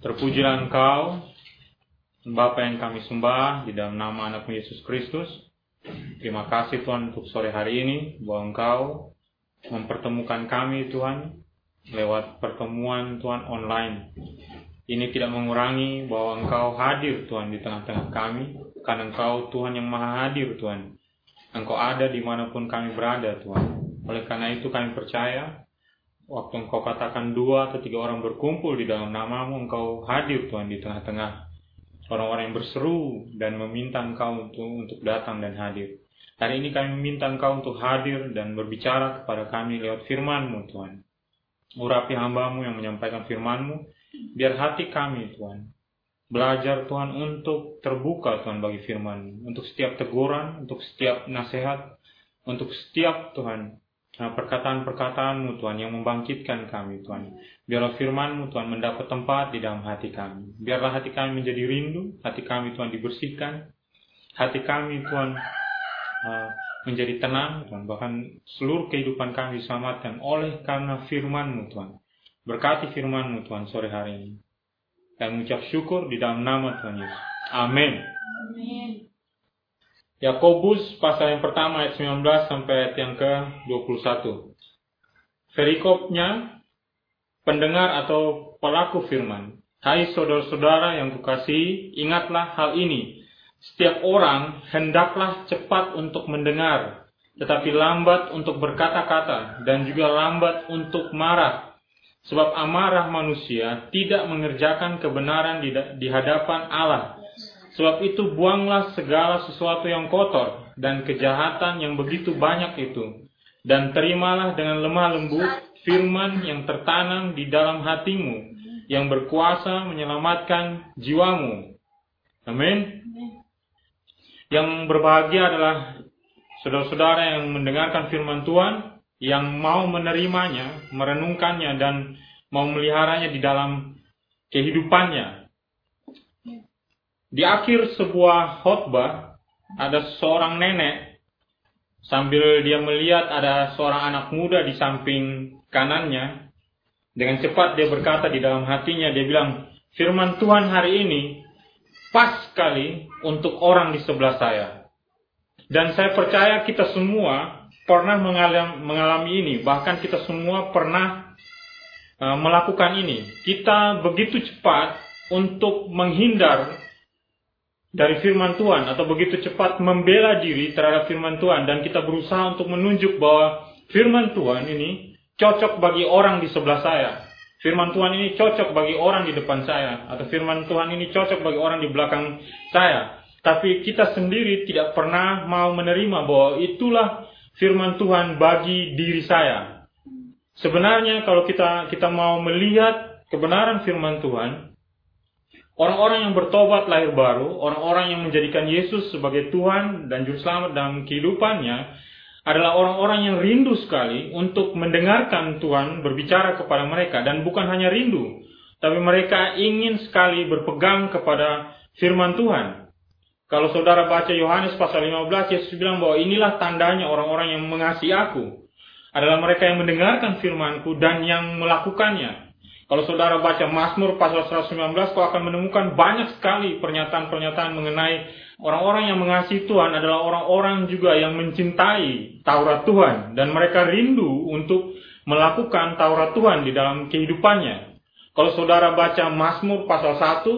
Terpujilah Engkau, Bapa yang kami sembah di dalam nama anak Yesus Kristus. Terima kasih Tuhan untuk sore hari ini bahwa Engkau mempertemukan kami Tuhan lewat pertemuan Tuhan online. Ini tidak mengurangi bahwa Engkau hadir Tuhan di tengah-tengah kami, karena Engkau Tuhan yang maha hadir Tuhan. Engkau ada di mana pun kami berada Tuhan. Oleh karena itu kami percaya waktu engkau katakan dua atau tiga orang berkumpul di dalam namamu, engkau hadir Tuhan di tengah-tengah orang-orang yang berseru dan meminta engkau untuk, untuk datang dan hadir. Hari ini kami meminta engkau untuk hadir dan berbicara kepada kami lewat firmanmu Tuhan. Urapi hambamu yang menyampaikan firmanmu, biar hati kami Tuhan belajar Tuhan untuk terbuka Tuhan bagi firman untuk setiap teguran, untuk setiap nasihat, untuk setiap Tuhan perkataan-perkataanmu Tuhan yang membangkitkan kami Tuhan. Biarlah firmanmu Tuhan mendapat tempat di dalam hati kami. Biarlah hati kami menjadi rindu, hati kami Tuhan dibersihkan. Hati kami Tuhan uh, menjadi tenang Tuhan. Bahkan seluruh kehidupan kami diselamatkan oleh karena firmanmu Tuhan. Berkati firmanmu Tuhan sore hari ini. Dan mengucap syukur di dalam nama Tuhan Yesus. Amin. Amin. Yakobus pasal yang pertama ayat 19 sampai ayat yang ke-21. Perikopnya pendengar atau pelaku firman. Hai saudara-saudara yang kukasihi, ingatlah hal ini. Setiap orang hendaklah cepat untuk mendengar, tetapi lambat untuk berkata-kata dan juga lambat untuk marah. Sebab amarah manusia tidak mengerjakan kebenaran di hadapan Allah. Sebab itu buanglah segala sesuatu yang kotor dan kejahatan yang begitu banyak itu. Dan terimalah dengan lemah lembut firman yang tertanam di dalam hatimu, yang berkuasa menyelamatkan jiwamu. Amin. Yang berbahagia adalah saudara-saudara yang mendengarkan firman Tuhan, yang mau menerimanya, merenungkannya, dan mau meliharanya di dalam kehidupannya, di akhir sebuah khotbah ada seorang nenek sambil dia melihat ada seorang anak muda di samping kanannya. Dengan cepat dia berkata di dalam hatinya dia bilang, "Firman Tuhan hari ini pas sekali untuk orang di sebelah saya." Dan saya percaya kita semua pernah mengalami, ini, bahkan kita semua pernah uh, melakukan ini. Kita begitu cepat untuk menghindar dari firman Tuhan atau begitu cepat membela diri terhadap firman Tuhan dan kita berusaha untuk menunjuk bahwa firman Tuhan ini cocok bagi orang di sebelah saya. Firman Tuhan ini cocok bagi orang di depan saya atau firman Tuhan ini cocok bagi orang di belakang saya. Tapi kita sendiri tidak pernah mau menerima bahwa itulah firman Tuhan bagi diri saya. Sebenarnya kalau kita kita mau melihat kebenaran firman Tuhan, Orang-orang yang bertobat lahir baru, orang-orang yang menjadikan Yesus sebagai Tuhan dan Juru Selamat dalam kehidupannya, adalah orang-orang yang rindu sekali untuk mendengarkan Tuhan berbicara kepada mereka. Dan bukan hanya rindu, tapi mereka ingin sekali berpegang kepada firman Tuhan. Kalau saudara baca Yohanes pasal 15, Yesus bilang bahwa inilah tandanya orang-orang yang mengasihi aku. Adalah mereka yang mendengarkan firmanku dan yang melakukannya. Kalau saudara baca Mazmur pasal 119, kau akan menemukan banyak sekali pernyataan-pernyataan mengenai orang-orang yang mengasihi Tuhan adalah orang-orang juga yang mencintai Taurat Tuhan. Dan mereka rindu untuk melakukan Taurat Tuhan di dalam kehidupannya. Kalau saudara baca Mazmur pasal 1,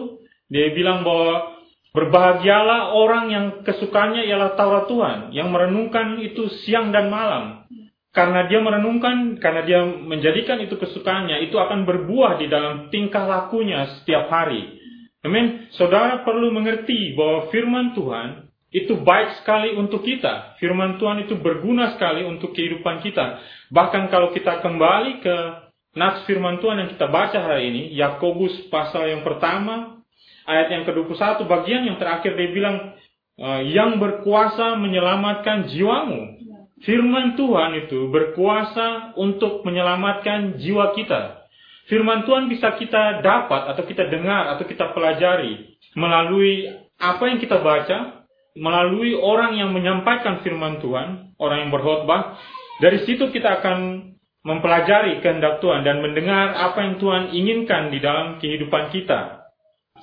dia bilang bahwa berbahagialah orang yang kesukanya ialah Taurat Tuhan, yang merenungkan itu siang dan malam karena dia merenungkan, karena dia menjadikan itu kesukaannya, itu akan berbuah di dalam tingkah lakunya setiap hari. Amin. Saudara perlu mengerti bahwa firman Tuhan itu baik sekali untuk kita. Firman Tuhan itu berguna sekali untuk kehidupan kita. Bahkan kalau kita kembali ke nats firman Tuhan yang kita baca hari ini, Yakobus pasal yang pertama, ayat yang ke-21, bagian yang terakhir dia bilang, eh, yang berkuasa menyelamatkan jiwamu. Firman Tuhan itu berkuasa untuk menyelamatkan jiwa kita. Firman Tuhan bisa kita dapat atau kita dengar atau kita pelajari melalui apa yang kita baca, melalui orang yang menyampaikan firman Tuhan, orang yang berkhotbah. Dari situ kita akan mempelajari kehendak Tuhan dan mendengar apa yang Tuhan inginkan di dalam kehidupan kita.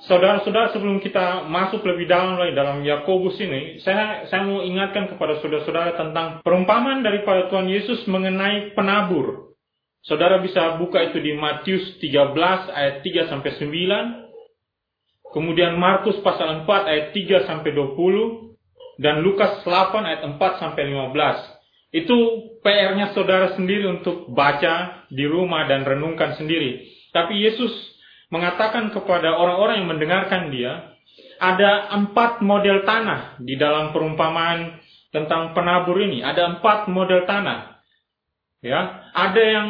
Saudara-saudara sebelum kita masuk lebih dalam lagi dalam Yakobus ini, saya saya mau ingatkan kepada saudara-saudara tentang perumpamaan daripada Tuhan Yesus mengenai penabur. Saudara bisa buka itu di Matius 13 ayat 3 sampai 9. Kemudian Markus pasal 4 ayat 3 sampai 20 dan Lukas 8 ayat 4 sampai 15. Itu PR-nya saudara sendiri untuk baca di rumah dan renungkan sendiri. Tapi Yesus mengatakan kepada orang-orang yang mendengarkan dia, ada empat model tanah di dalam perumpamaan tentang penabur ini. Ada empat model tanah. Ya, ada yang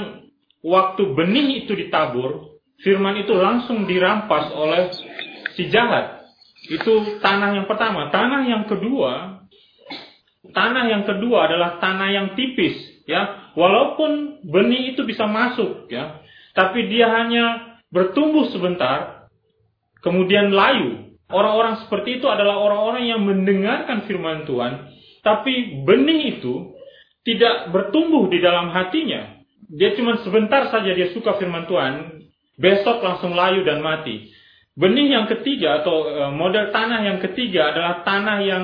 waktu benih itu ditabur, firman itu langsung dirampas oleh si jahat. Itu tanah yang pertama. Tanah yang kedua, tanah yang kedua adalah tanah yang tipis, ya. Walaupun benih itu bisa masuk, ya, tapi dia hanya bertumbuh sebentar, kemudian layu. Orang-orang seperti itu adalah orang-orang yang mendengarkan firman Tuhan, tapi benih itu tidak bertumbuh di dalam hatinya. Dia cuma sebentar saja dia suka firman Tuhan, besok langsung layu dan mati. Benih yang ketiga atau e, model tanah yang ketiga adalah tanah yang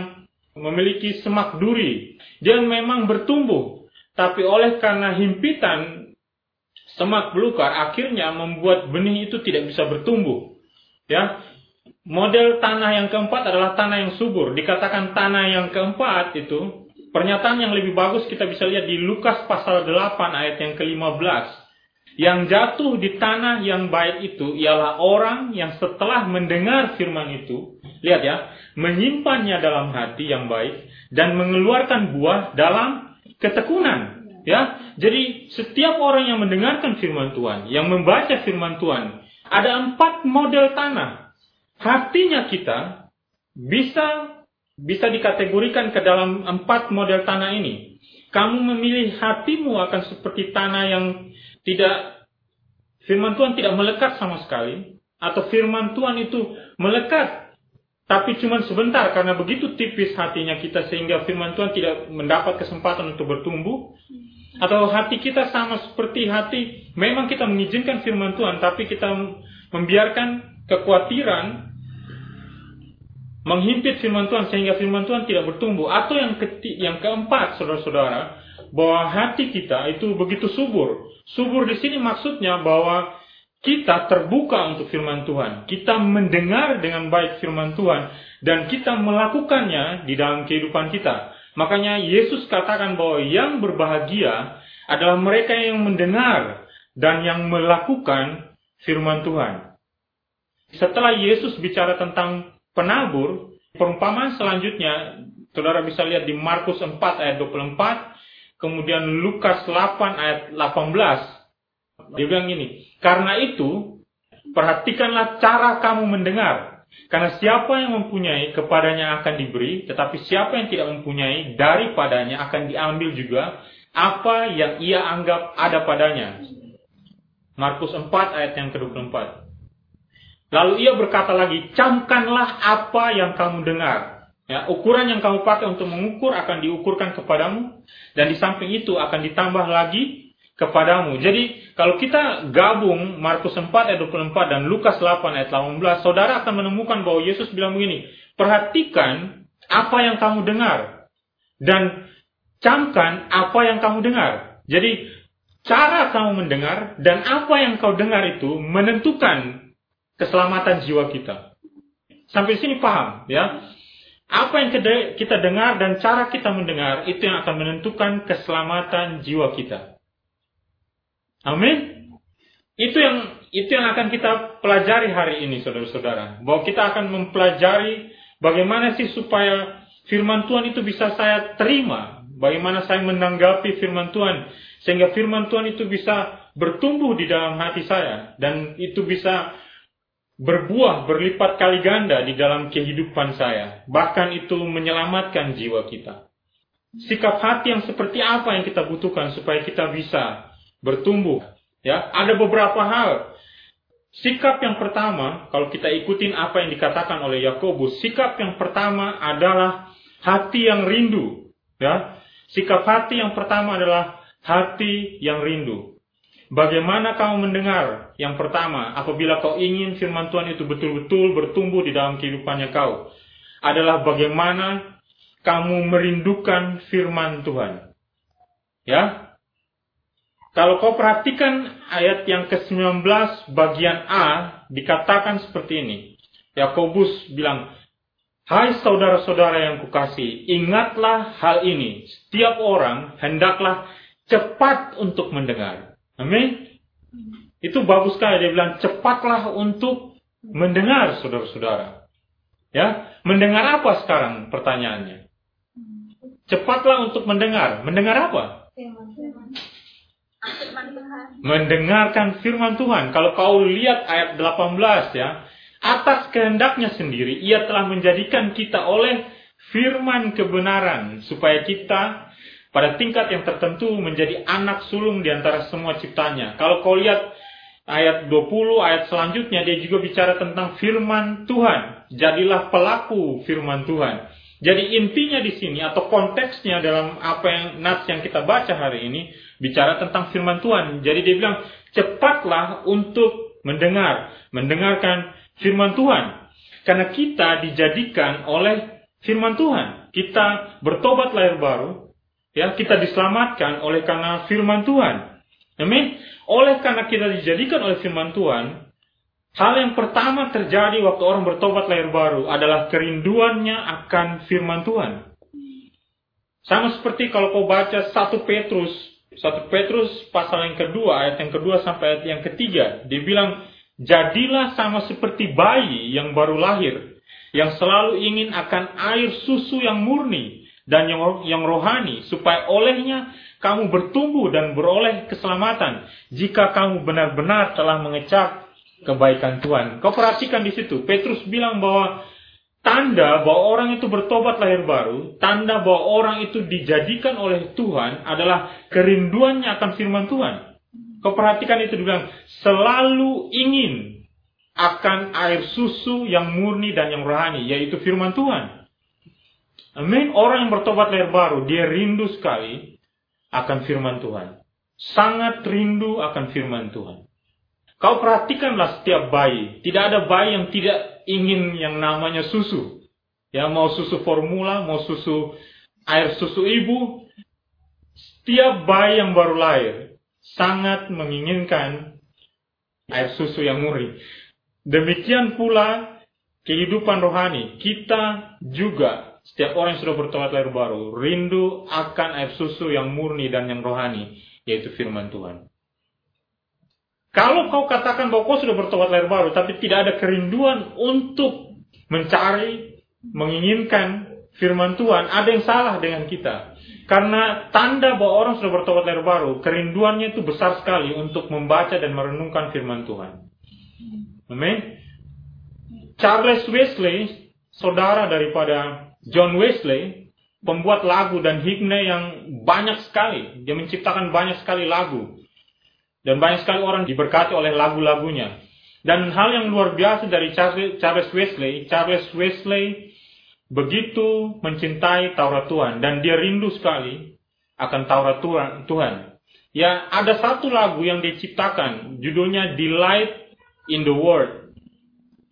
memiliki semak duri. Dia memang bertumbuh, tapi oleh karena himpitan semak belukar akhirnya membuat benih itu tidak bisa bertumbuh. Ya. Model tanah yang keempat adalah tanah yang subur. Dikatakan tanah yang keempat itu pernyataan yang lebih bagus kita bisa lihat di Lukas pasal 8 ayat yang ke-15. Yang jatuh di tanah yang baik itu ialah orang yang setelah mendengar firman itu, lihat ya, menyimpannya dalam hati yang baik dan mengeluarkan buah dalam ketekunan. Ya, jadi setiap orang yang mendengarkan firman Tuhan, yang membaca firman Tuhan, ada empat model tanah. Hatinya kita bisa bisa dikategorikan ke dalam empat model tanah ini. Kamu memilih hatimu akan seperti tanah yang tidak firman Tuhan tidak melekat sama sekali, atau firman Tuhan itu melekat tapi cuma sebentar karena begitu tipis hatinya kita sehingga firman Tuhan tidak mendapat kesempatan untuk bertumbuh atau hati kita sama seperti hati, memang kita mengizinkan firman Tuhan, tapi kita membiarkan kekhawatiran menghimpit firman Tuhan sehingga firman Tuhan tidak bertumbuh. Atau yang keti yang keempat, saudara-saudara, bahwa hati kita itu begitu subur. Subur di sini maksudnya bahwa kita terbuka untuk firman Tuhan. Kita mendengar dengan baik firman Tuhan dan kita melakukannya di dalam kehidupan kita. Makanya Yesus katakan bahwa yang berbahagia adalah mereka yang mendengar dan yang melakukan firman Tuhan. Setelah Yesus bicara tentang penabur, perumpamaan selanjutnya saudara bisa lihat di Markus 4 ayat 24, kemudian Lukas 8 ayat 18. Dia bilang gini, karena itu perhatikanlah cara kamu mendengar karena siapa yang mempunyai kepadanya akan diberi, tetapi siapa yang tidak mempunyai daripadanya akan diambil juga apa yang ia anggap ada padanya. Markus 4 ayat yang ke-24. Lalu ia berkata lagi, camkanlah apa yang kamu dengar. Ya, ukuran yang kamu pakai untuk mengukur akan diukurkan kepadamu. Dan di samping itu akan ditambah lagi kepadamu. Jadi kalau kita gabung Markus 4 ayat 24 dan Lukas 8 ayat 18, saudara akan menemukan bahwa Yesus bilang begini, perhatikan apa yang kamu dengar dan camkan apa yang kamu dengar. Jadi cara kamu mendengar dan apa yang kau dengar itu menentukan keselamatan jiwa kita. Sampai sini paham ya? Apa yang kita dengar dan cara kita mendengar itu yang akan menentukan keselamatan jiwa kita. Amin. Itu yang itu yang akan kita pelajari hari ini, saudara-saudara. Bahwa kita akan mempelajari bagaimana sih supaya firman Tuhan itu bisa saya terima. Bagaimana saya menanggapi firman Tuhan. Sehingga firman Tuhan itu bisa bertumbuh di dalam hati saya. Dan itu bisa berbuah berlipat kali ganda di dalam kehidupan saya. Bahkan itu menyelamatkan jiwa kita. Sikap hati yang seperti apa yang kita butuhkan supaya kita bisa bertumbuh. Ya, ada beberapa hal. Sikap yang pertama, kalau kita ikutin apa yang dikatakan oleh Yakobus, sikap yang pertama adalah hati yang rindu. Ya, sikap hati yang pertama adalah hati yang rindu. Bagaimana kamu mendengar? Yang pertama, apabila kau ingin firman Tuhan itu betul-betul bertumbuh di dalam kehidupannya kau, adalah bagaimana kamu merindukan firman Tuhan. Ya, kalau kau perhatikan ayat yang ke-19 bagian A dikatakan seperti ini. Yakobus bilang, Hai saudara-saudara yang kukasih, ingatlah hal ini. Setiap orang hendaklah cepat untuk mendengar. Amin. Itu bagus sekali dia bilang cepatlah untuk mendengar saudara-saudara. Ya, mendengar apa sekarang pertanyaannya? Cepatlah untuk mendengar. Mendengar apa? Mendengarkan firman Tuhan. Kalau kau lihat ayat 18 ya, atas kehendaknya sendiri ia telah menjadikan kita oleh firman kebenaran supaya kita pada tingkat yang tertentu menjadi anak sulung di antara semua ciptanya. Kalau kau lihat ayat 20 ayat selanjutnya dia juga bicara tentang firman Tuhan. Jadilah pelaku firman Tuhan. Jadi intinya di sini atau konteksnya dalam apa yang nats yang kita baca hari ini bicara tentang firman Tuhan. Jadi dia bilang cepatlah untuk mendengar, mendengarkan firman Tuhan. Karena kita dijadikan oleh firman Tuhan. Kita bertobat lahir baru, ya, kita diselamatkan oleh karena firman Tuhan. Amin. Oleh karena kita dijadikan oleh firman Tuhan, hal yang pertama terjadi waktu orang bertobat lahir baru adalah kerinduannya akan firman Tuhan. Sama seperti kalau kau baca satu Petrus, satu Petrus pasal yang kedua, ayat yang kedua sampai ayat yang ketiga, dia bilang, Jadilah sama seperti bayi yang baru lahir, yang selalu ingin akan air susu yang murni dan yang, yang rohani, supaya olehnya kamu bertumbuh dan beroleh keselamatan jika kamu benar-benar telah mengecap kebaikan Tuhan. Kau perhatikan di situ, Petrus bilang bahwa tanda bahwa orang itu bertobat lahir baru, tanda bahwa orang itu dijadikan oleh Tuhan adalah kerinduannya akan firman Tuhan. Kau perhatikan itu dibilang selalu ingin akan air susu yang murni dan yang rohani, yaitu firman Tuhan. Amin. Orang yang bertobat lahir baru, dia rindu sekali akan firman Tuhan. Sangat rindu akan firman Tuhan. Kau perhatikanlah setiap bayi. Tidak ada bayi yang tidak ingin yang namanya susu. Ya, mau susu formula, mau susu air susu ibu. Setiap bayi yang baru lahir, sangat menginginkan air susu yang murni. Demikian pula kehidupan rohani. Kita juga, setiap orang yang sudah bertobat lahir baru, rindu akan air susu yang murni dan yang rohani, yaitu firman Tuhan. Kalau kau katakan bahwa kau sudah bertobat lahir baru, tapi tidak ada kerinduan untuk mencari, menginginkan firman Tuhan, ada yang salah dengan kita. Karena tanda bahwa orang sudah bertobat lahir baru, kerinduannya itu besar sekali untuk membaca dan merenungkan firman Tuhan. Amin. Charles Wesley, saudara daripada John Wesley, pembuat lagu dan himne yang banyak sekali. Dia menciptakan banyak sekali lagu. Dan banyak sekali orang diberkati oleh lagu-lagunya. Dan hal yang luar biasa dari Charles Wesley, Charles Wesley begitu mencintai Taurat Tuhan dan dia rindu sekali akan Taurat Tuhan. Ya, ada satu lagu yang diciptakan, judulnya Delight in the Word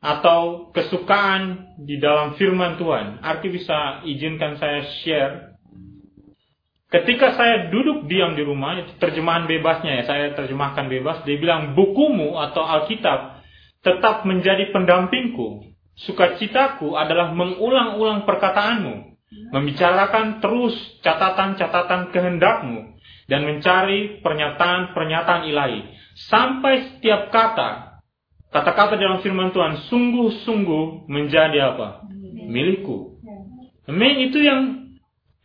atau kesukaan di dalam firman Tuhan. Arti bisa izinkan saya share. Ketika saya duduk diam di rumah, terjemahan bebasnya ya, saya terjemahkan bebas, dia bilang bukumu atau Alkitab tetap menjadi pendampingku Sukacitaku adalah mengulang-ulang perkataanmu, membicarakan terus catatan-catatan kehendakmu, dan mencari pernyataan-pernyataan ilahi. Sampai setiap kata, kata-kata dalam firman Tuhan sungguh-sungguh menjadi apa? Milikku. Amin, itu yang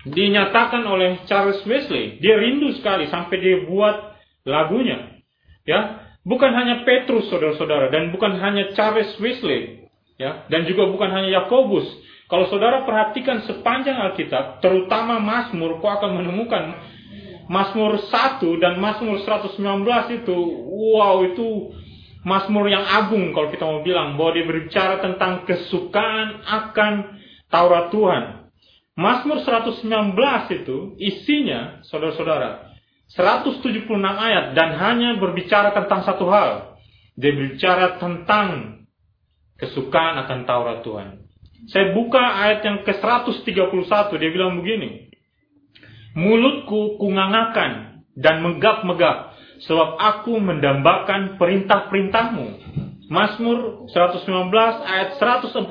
dinyatakan oleh Charles Wesley. Dia rindu sekali sampai dia buat lagunya. Ya, bukan hanya Petrus saudara-saudara dan bukan hanya Charles Wesley, ya dan juga bukan hanya Yakobus. Kalau saudara perhatikan sepanjang Alkitab, terutama Mazmur, kau akan menemukan Mazmur 1 dan Mazmur 119 itu, wow itu Mazmur yang agung kalau kita mau bilang bahwa dia berbicara tentang kesukaan akan Taurat Tuhan. Mazmur 119 itu isinya, saudara-saudara, 176 ayat dan hanya berbicara tentang satu hal. Dia berbicara tentang kesukaan akan Taurat Tuhan. Saya buka ayat yang ke-131, dia bilang begini. Mulutku kungangakan dan megap-megap, sebab aku mendambakan perintah-perintahmu. Mazmur 119 ayat 147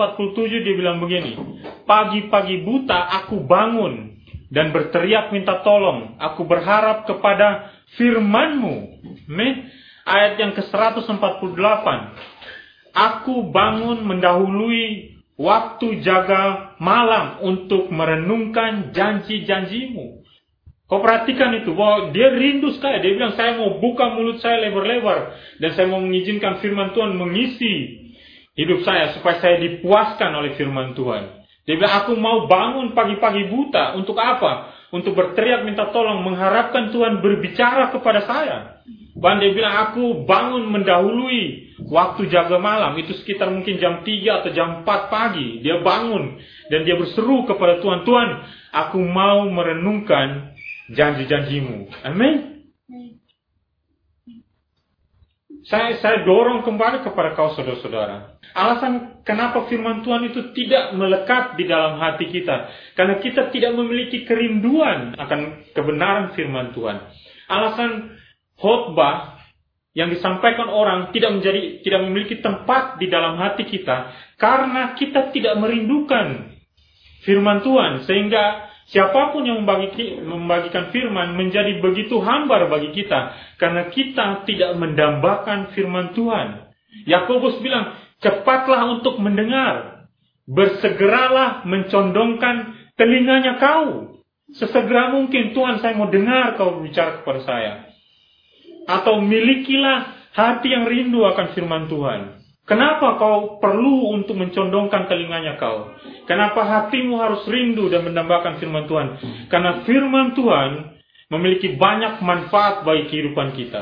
dia bilang begini. Pagi-pagi buta aku bangun dan berteriak minta tolong. Aku berharap kepada firmanmu. Me, ayat yang ke-148. Aku bangun mendahului waktu jaga malam untuk merenungkan janji-janjimu. Kau perhatikan itu, bahwa dia rindu sekali. Dia bilang, saya mau buka mulut saya lebar-lebar. Dan saya mau mengizinkan firman Tuhan mengisi hidup saya. Supaya saya dipuaskan oleh firman Tuhan. Dia bilang, aku mau bangun pagi-pagi buta. Untuk apa? Untuk berteriak minta tolong. Mengharapkan Tuhan berbicara kepada saya. Bahkan dia bilang, aku bangun mendahului waktu jaga malam. Itu sekitar mungkin jam 3 atau jam 4 pagi. Dia bangun. Dan dia berseru kepada Tuhan, Tuhan, aku mau merenungkan janji-janjimu. Amin. Saya, saya dorong kembali kepada kau saudara-saudara. Alasan kenapa firman Tuhan itu tidak melekat di dalam hati kita. Karena kita tidak memiliki kerinduan akan kebenaran firman Tuhan. Alasan khotbah yang disampaikan orang tidak menjadi tidak memiliki tempat di dalam hati kita karena kita tidak merindukan firman Tuhan sehingga siapa pun yang membagi, membagikan firman menjadi begitu hambar bagi kita karena kita tidak mendambakan firman Tuhan. Yakobus bilang, "Cepatlah untuk mendengar, bersegeralah mencondongkan telinganya kau." Sesegera mungkin Tuhan saya mau dengar kau bicara kepada saya atau milikilah hati yang rindu akan firman Tuhan. Kenapa kau perlu untuk mencondongkan telinganya kau? Kenapa hatimu harus rindu dan mendambakan firman Tuhan? Karena firman Tuhan memiliki banyak manfaat bagi kehidupan kita.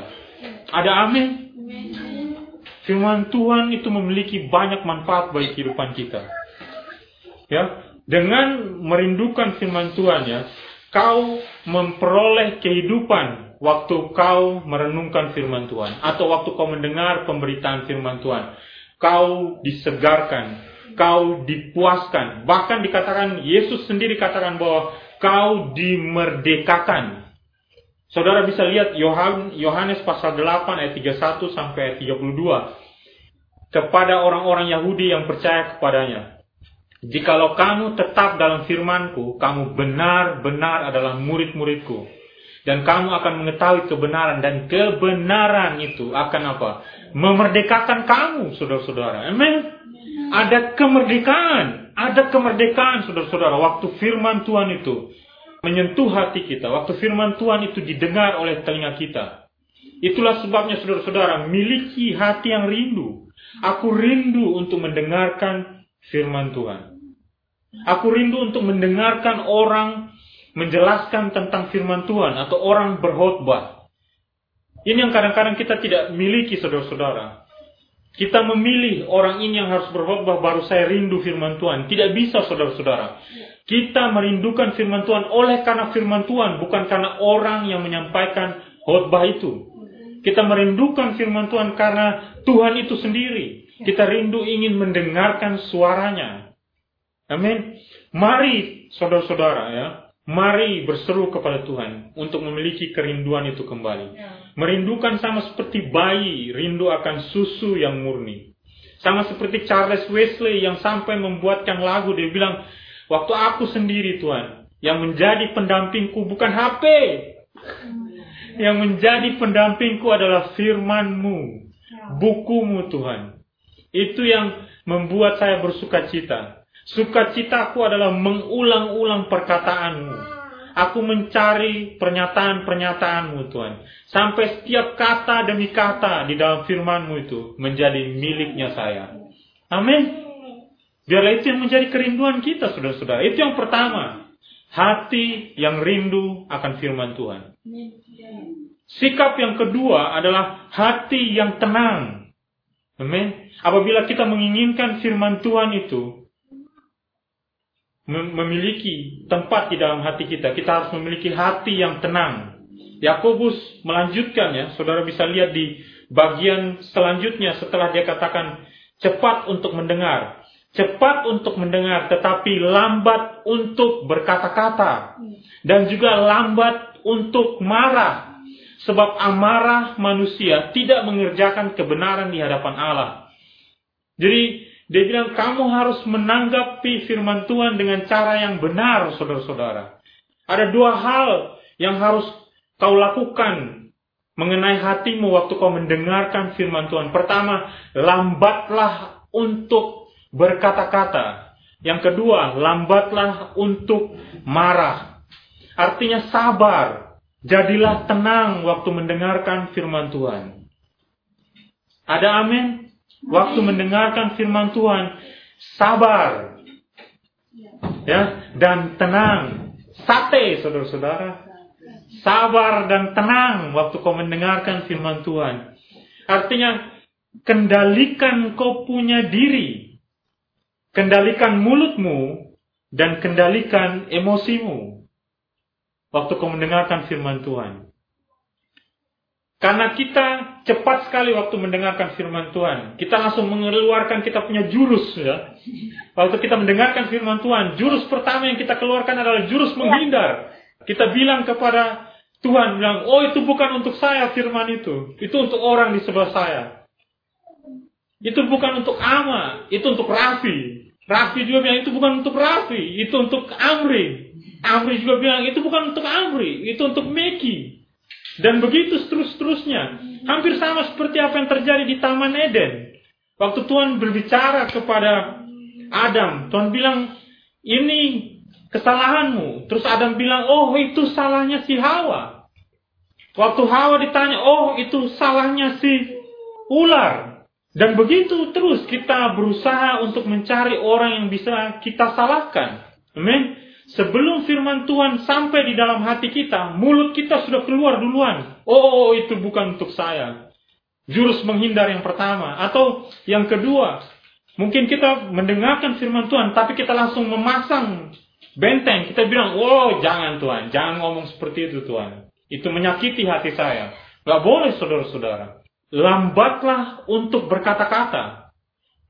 Ada amin? Firman Tuhan itu memiliki banyak manfaat bagi kehidupan kita. Ya, dengan merindukan firman Tuhan ya, kau memperoleh kehidupan waktu kau merenungkan firman Tuhan atau waktu kau mendengar pemberitaan firman Tuhan, kau disegarkan, kau dipuaskan. Bahkan dikatakan Yesus sendiri katakan bahwa kau dimerdekakan. Saudara bisa lihat Yohanes pasal 8 ayat 31 sampai ayat 32 kepada orang-orang Yahudi yang percaya kepadanya. Jikalau kamu tetap dalam firmanku, kamu benar-benar adalah murid-muridku dan kamu akan mengetahui kebenaran dan kebenaran itu akan apa? Memerdekakan kamu, saudara-saudara. Amin. Ada kemerdekaan, ada kemerdekaan, saudara-saudara. Waktu firman Tuhan itu menyentuh hati kita, waktu firman Tuhan itu didengar oleh telinga kita. Itulah sebabnya saudara-saudara miliki hati yang rindu. Aku rindu untuk mendengarkan firman Tuhan. Aku rindu untuk mendengarkan orang menjelaskan tentang firman Tuhan atau orang berkhotbah. Ini yang kadang-kadang kita tidak miliki saudara-saudara. Kita memilih orang ini yang harus berkhotbah baru saya rindu firman Tuhan. Tidak bisa saudara-saudara. Kita merindukan firman Tuhan oleh karena firman Tuhan, bukan karena orang yang menyampaikan khotbah itu. Kita merindukan firman Tuhan karena Tuhan itu sendiri. Kita rindu ingin mendengarkan suaranya. Amin. Mari saudara-saudara ya, Mari berseru kepada Tuhan untuk memiliki kerinduan itu kembali. Ya. Merindukan sama seperti bayi rindu akan susu yang murni. Sama seperti Charles Wesley yang sampai membuatkan lagu dia bilang, waktu aku sendiri Tuhan, yang menjadi pendampingku bukan HP. Yang menjadi pendampingku adalah firmanmu, ya. bukumu Tuhan. Itu yang membuat saya bersuka cita. Sukacitaku adalah mengulang-ulang perkataanmu. Aku mencari pernyataan-pernyataanmu Tuhan. Sampai setiap kata demi kata di dalam firmanmu itu menjadi miliknya saya. Amin. Biarlah itu yang menjadi kerinduan kita, saudara-saudara. Itu yang pertama. Hati yang rindu akan firman Tuhan. Sikap yang kedua adalah hati yang tenang. Amin. Apabila kita menginginkan firman Tuhan itu, memiliki tempat di dalam hati kita. Kita harus memiliki hati yang tenang. Yakobus melanjutkan ya, saudara bisa lihat di bagian selanjutnya setelah dia katakan cepat untuk mendengar, cepat untuk mendengar tetapi lambat untuk berkata-kata dan juga lambat untuk marah. Sebab amarah manusia tidak mengerjakan kebenaran di hadapan Allah. Jadi dia bilang kamu harus menanggapi firman Tuhan dengan cara yang benar, saudara-saudara. Ada dua hal yang harus kau lakukan mengenai hatimu waktu kau mendengarkan firman Tuhan. Pertama, lambatlah untuk berkata-kata. Yang kedua, lambatlah untuk marah. Artinya sabar. Jadilah tenang waktu mendengarkan firman Tuhan. Ada amin? Waktu mendengarkan firman Tuhan sabar. Ya dan tenang. Sate saudara-saudara. Sabar dan tenang waktu kau mendengarkan firman Tuhan. Artinya kendalikan kau punya diri. Kendalikan mulutmu dan kendalikan emosimu waktu kau mendengarkan firman Tuhan karena kita cepat sekali waktu mendengarkan firman Tuhan. Kita langsung mengeluarkan kita punya jurus ya. Waktu kita mendengarkan firman Tuhan, jurus pertama yang kita keluarkan adalah jurus menghindar. Kita bilang kepada Tuhan, bilang, oh itu bukan untuk saya firman itu. Itu untuk orang di sebelah saya. Itu bukan untuk Ama, itu untuk Rafi. Rafi juga bilang, itu bukan untuk Rafi, itu untuk Amri. Amri juga bilang, itu bukan untuk Amri, itu untuk Meki. Dan begitu seterus-terusnya. Hampir sama seperti apa yang terjadi di Taman Eden. Waktu Tuhan berbicara kepada Adam, Tuhan bilang, ini kesalahanmu. Terus Adam bilang, oh itu salahnya si Hawa. Waktu Hawa ditanya, oh itu salahnya si ular. Dan begitu terus kita berusaha untuk mencari orang yang bisa kita salahkan. Amin. Sebelum firman Tuhan sampai di dalam hati kita, mulut kita sudah keluar duluan. Oh, itu bukan untuk saya. Jurus menghindar yang pertama. Atau yang kedua, mungkin kita mendengarkan firman Tuhan, tapi kita langsung memasang benteng. Kita bilang, oh jangan Tuhan, jangan ngomong seperti itu Tuhan. Itu menyakiti hati saya. Gak boleh saudara-saudara. Lambatlah untuk berkata-kata.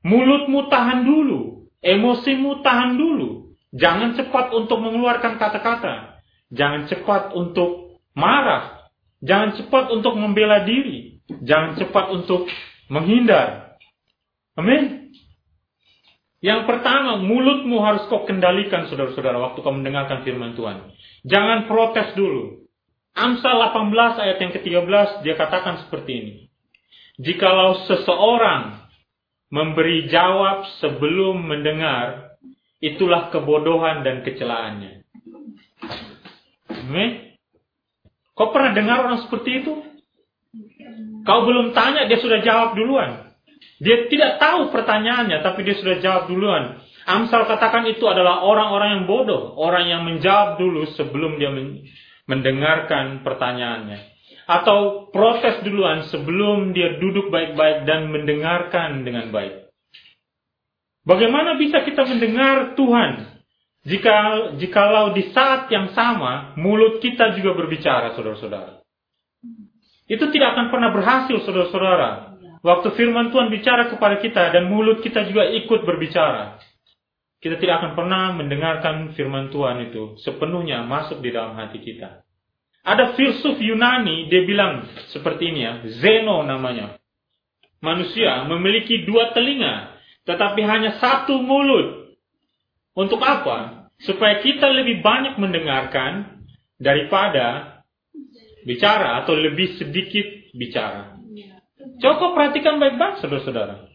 Mulutmu tahan dulu. Emosimu tahan dulu. Jangan cepat untuk mengeluarkan kata-kata. Jangan cepat untuk marah. Jangan cepat untuk membela diri. Jangan cepat untuk menghindar. Amin. Yang pertama, mulutmu harus kau kendalikan saudara-saudara waktu kau mendengarkan firman Tuhan. Jangan protes dulu. Amsal 18 ayat yang ke-13 dia katakan seperti ini. Jikalau seseorang memberi jawab sebelum mendengar, Itulah kebodohan dan kecelaannya. Amin. Kau pernah dengar orang seperti itu? Kau belum tanya, dia sudah jawab duluan. Dia tidak tahu pertanyaannya, tapi dia sudah jawab duluan. Amsal katakan itu adalah orang-orang yang bodoh. Orang yang menjawab dulu sebelum dia mendengarkan pertanyaannya. Atau protes duluan sebelum dia duduk baik-baik dan mendengarkan dengan baik. Bagaimana bisa kita mendengar Tuhan jika jikalau di saat yang sama mulut kita juga berbicara, saudara-saudara? Itu tidak akan pernah berhasil, saudara-saudara. Waktu firman Tuhan bicara kepada kita dan mulut kita juga ikut berbicara. Kita tidak akan pernah mendengarkan firman Tuhan itu sepenuhnya masuk di dalam hati kita. Ada filsuf Yunani, dia bilang seperti ini ya, Zeno namanya. Manusia memiliki dua telinga tetapi hanya satu mulut. Untuk apa? Supaya kita lebih banyak mendengarkan daripada bicara atau lebih sedikit bicara. Coba perhatikan baik-baik saudara-saudara.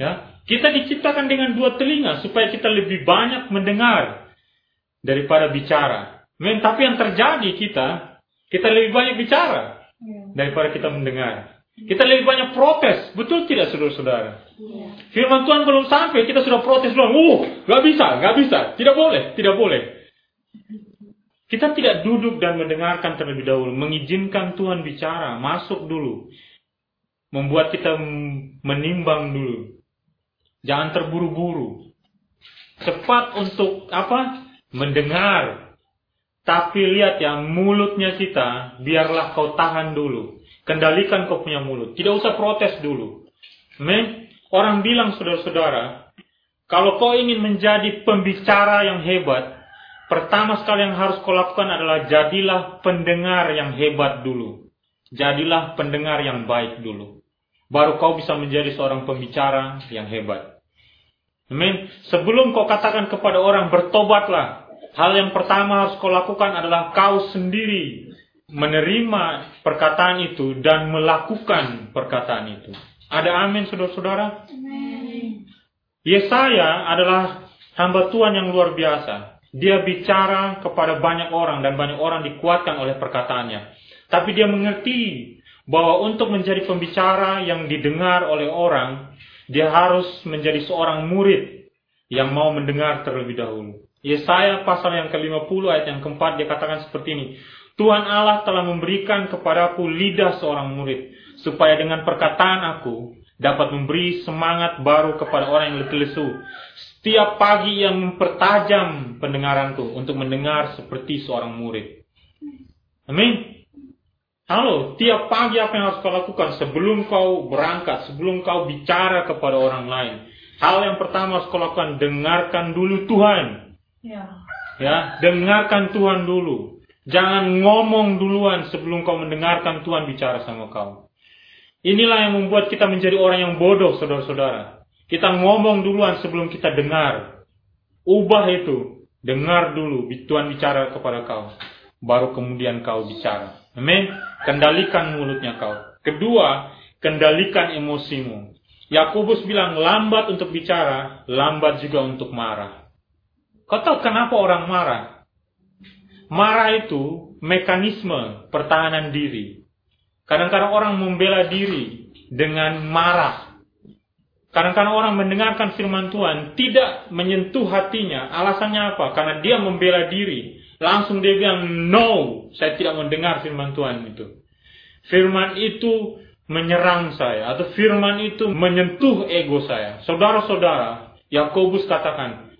Ya, kita diciptakan dengan dua telinga supaya kita lebih banyak mendengar daripada bicara. Men, tapi yang terjadi kita, kita lebih banyak bicara daripada kita mendengar. Kita lebih banyak protes, betul tidak saudara-saudara? Ya. Firman Tuhan belum sampai, kita sudah protes belum. Uh, gak bisa, gak bisa, tidak boleh, tidak boleh. Kita tidak duduk dan mendengarkan terlebih dahulu, mengizinkan Tuhan bicara, masuk dulu. Membuat kita menimbang dulu. Jangan terburu-buru. Cepat untuk apa? Mendengar. Tapi lihat ya, mulutnya kita, biarlah kau tahan dulu. Kendalikan kau punya mulut. Tidak usah protes dulu. Men, orang bilang saudara-saudara, kalau kau ingin menjadi pembicara yang hebat, pertama sekali yang harus kau lakukan adalah jadilah pendengar yang hebat dulu. Jadilah pendengar yang baik dulu. Baru kau bisa menjadi seorang pembicara yang hebat. Amin. Sebelum kau katakan kepada orang bertobatlah, hal yang pertama harus kau lakukan adalah kau sendiri menerima perkataan itu dan melakukan perkataan itu. Ada amin saudara-saudara? Yesaya adalah hamba Tuhan yang luar biasa. Dia bicara kepada banyak orang dan banyak orang dikuatkan oleh perkataannya. Tapi dia mengerti bahwa untuk menjadi pembicara yang didengar oleh orang, dia harus menjadi seorang murid yang mau mendengar terlebih dahulu. Yesaya pasal yang ke-50 ayat yang keempat dia katakan seperti ini. Tuhan Allah telah memberikan kepadaku lidah seorang murid supaya dengan perkataan aku dapat memberi semangat baru kepada orang yang letih lesu. Setiap pagi yang mempertajam pendengaranku untuk mendengar seperti seorang murid. Amin. Halo, tiap pagi apa yang harus kau lakukan sebelum kau berangkat, sebelum kau bicara kepada orang lain? Hal yang pertama harus kau lakukan, dengarkan dulu Tuhan. Ya. Ya, dengarkan Tuhan dulu. Jangan ngomong duluan sebelum kau mendengarkan Tuhan bicara sama kau. Inilah yang membuat kita menjadi orang yang bodoh, saudara-saudara. Kita ngomong duluan sebelum kita dengar. Ubah itu. Dengar dulu Tuhan bicara kepada kau. Baru kemudian kau bicara. Amin. Kendalikan mulutnya kau. Kedua, kendalikan emosimu. Yakobus bilang lambat untuk bicara, lambat juga untuk marah. Kau tahu kenapa orang marah? Marah itu mekanisme pertahanan diri. Kadang-kadang orang membela diri dengan marah. Kadang-kadang orang mendengarkan firman Tuhan tidak menyentuh hatinya. Alasannya apa? Karena dia membela diri. Langsung dia bilang, no, saya tidak mendengar firman Tuhan itu. Firman itu menyerang saya, atau firman itu menyentuh ego saya. Saudara-saudara, Yakobus katakan,